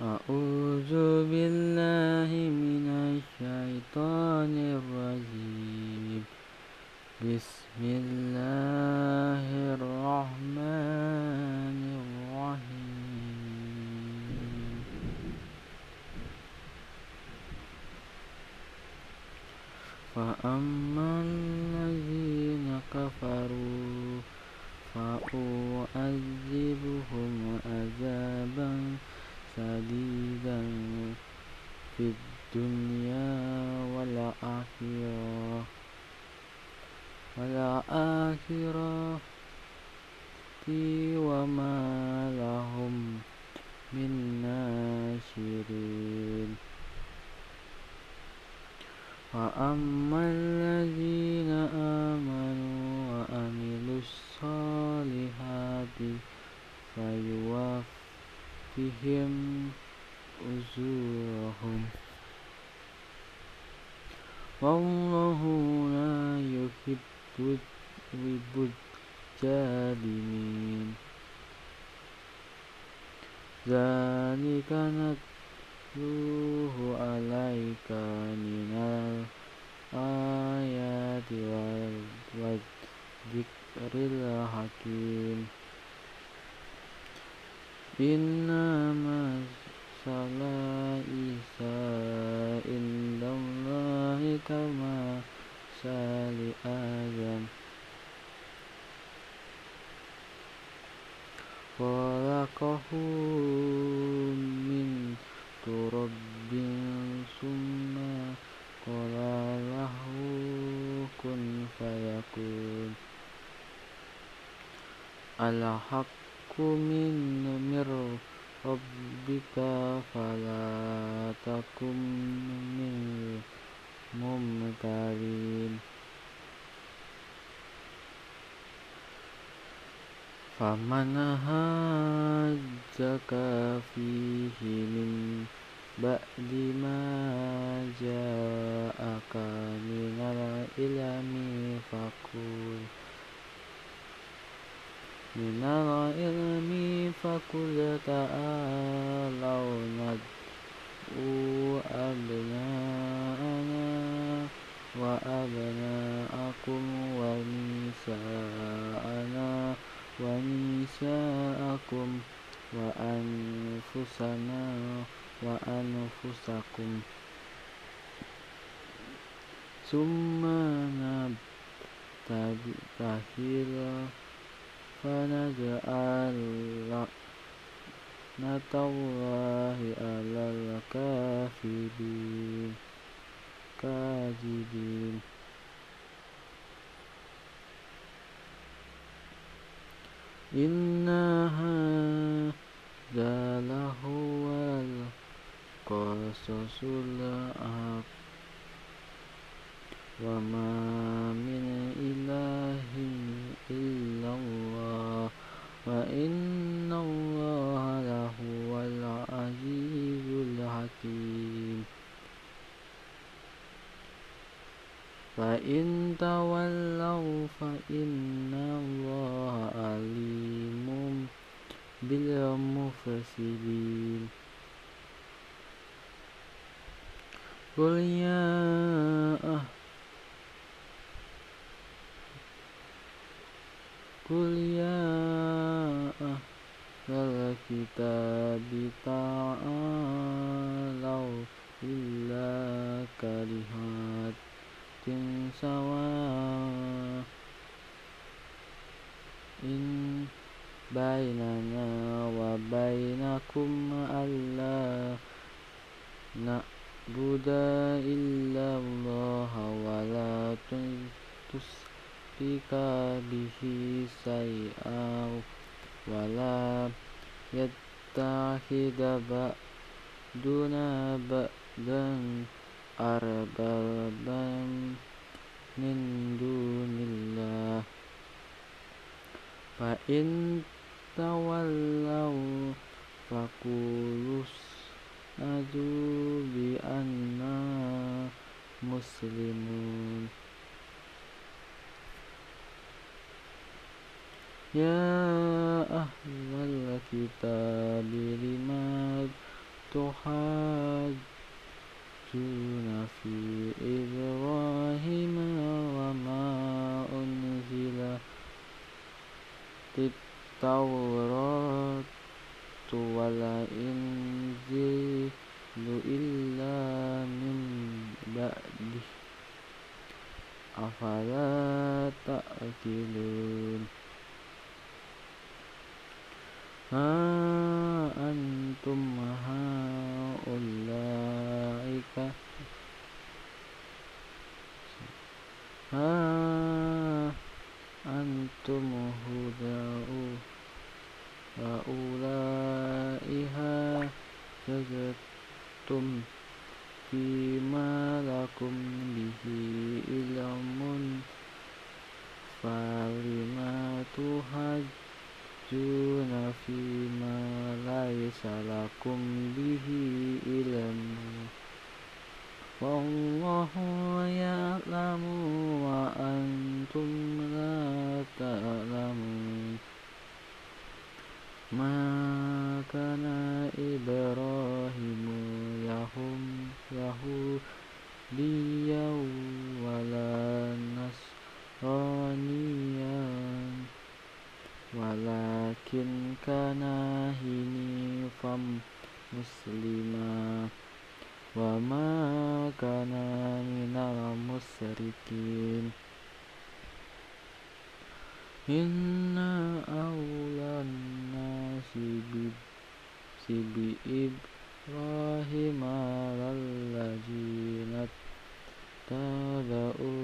أعوذ بالله من الشيطان الرجيم. بسم الله الرحمن الرحيم. فأما الذين كفروا فأعذبهم عذابا شديدا في الدنيا والآخرة. والآخرة وما لهم من ناشرين. وأما الذين آمنوا وعملوا الصالحات فيوفيهم أجورهم والله لا يحب الظالمين ذلك نتلوه عليك من الآيات والذكر الحكيم Inna masala Isa indallahi kama sali Adam Walakahu min turabin summa kala lahu kun fayakun. Al-Haq الحق من من ربك فلا تكن من الممترين فمن هاجك فيه من بعد ما جاءك من العلم فقل من العلم فقل تعالوا ندعو أبناءنا وأبناءكم ونساءنا ونساءكم وأنفسنا وأنفسكم. ثم نبتهل فنجعل لعنة الله على الكافرين. كاذبين. إن هذا لهو القصص الحق وما من إله إلا الله وإن الله لهو العزيز الحكيم فإن تولوا فإن الله عليم بالمفسدين قل يا أهل قل يا أهل الكتاب تعالوا إلا كلمات سواء إن بيننا وبينكم ألا نعبد إلا الله yusrika bihi saya wala yattahida ba'duna ba'dan arbaban min dunillah. Fa'in in fakulus faqulus bi anna muslimun. يا أهل الكتاب لما تحاجون في إبراهيم وما أنزلت التوراة والإنجيل إلا من بعده. أفلا تأكلون ha antum haulai ka ha antum hudau haulaiha jazatum fima lakum bihi ilmun تحجون فيما ليس لكم به علم والله يعلم وأنتم لا تعلمون. ما كان وما كان من المشركين إن أولى الناس بإبراهيم للذين اتبعوه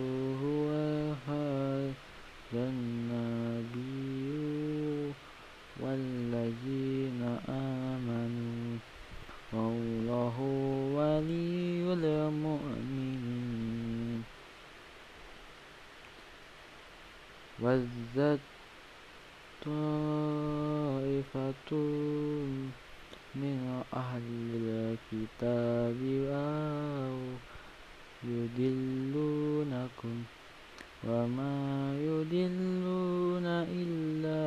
المؤمنين. وزت طائفة من أهل الكتاب أو يدلونكم. وما يدلون إلا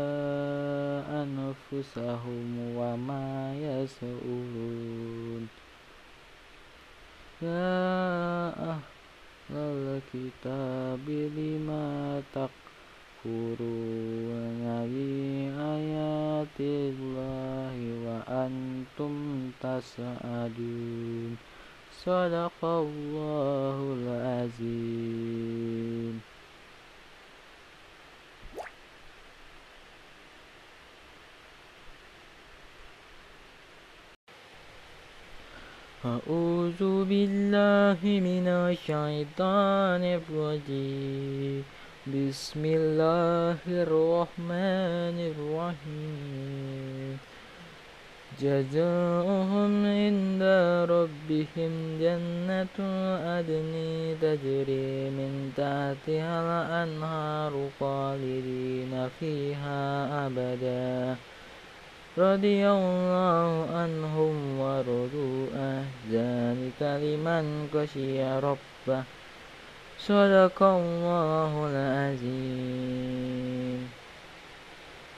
أنفسهم وما يشعرون يا أهل الكتاب لما تكفرون بآيات الله وأنتم تشهدون صدق الله العظيم. أعوذ بالله من الشيطان الرجيم. بسم الله الرحمن الرحيم. جزاؤهم عند ربهم جنة عدن تجري من تحتها الأنهار خالدين فيها أبدا. رضي الله عنهم ورضوا ذلك لمن خشي ربه. صدق الله العظيم.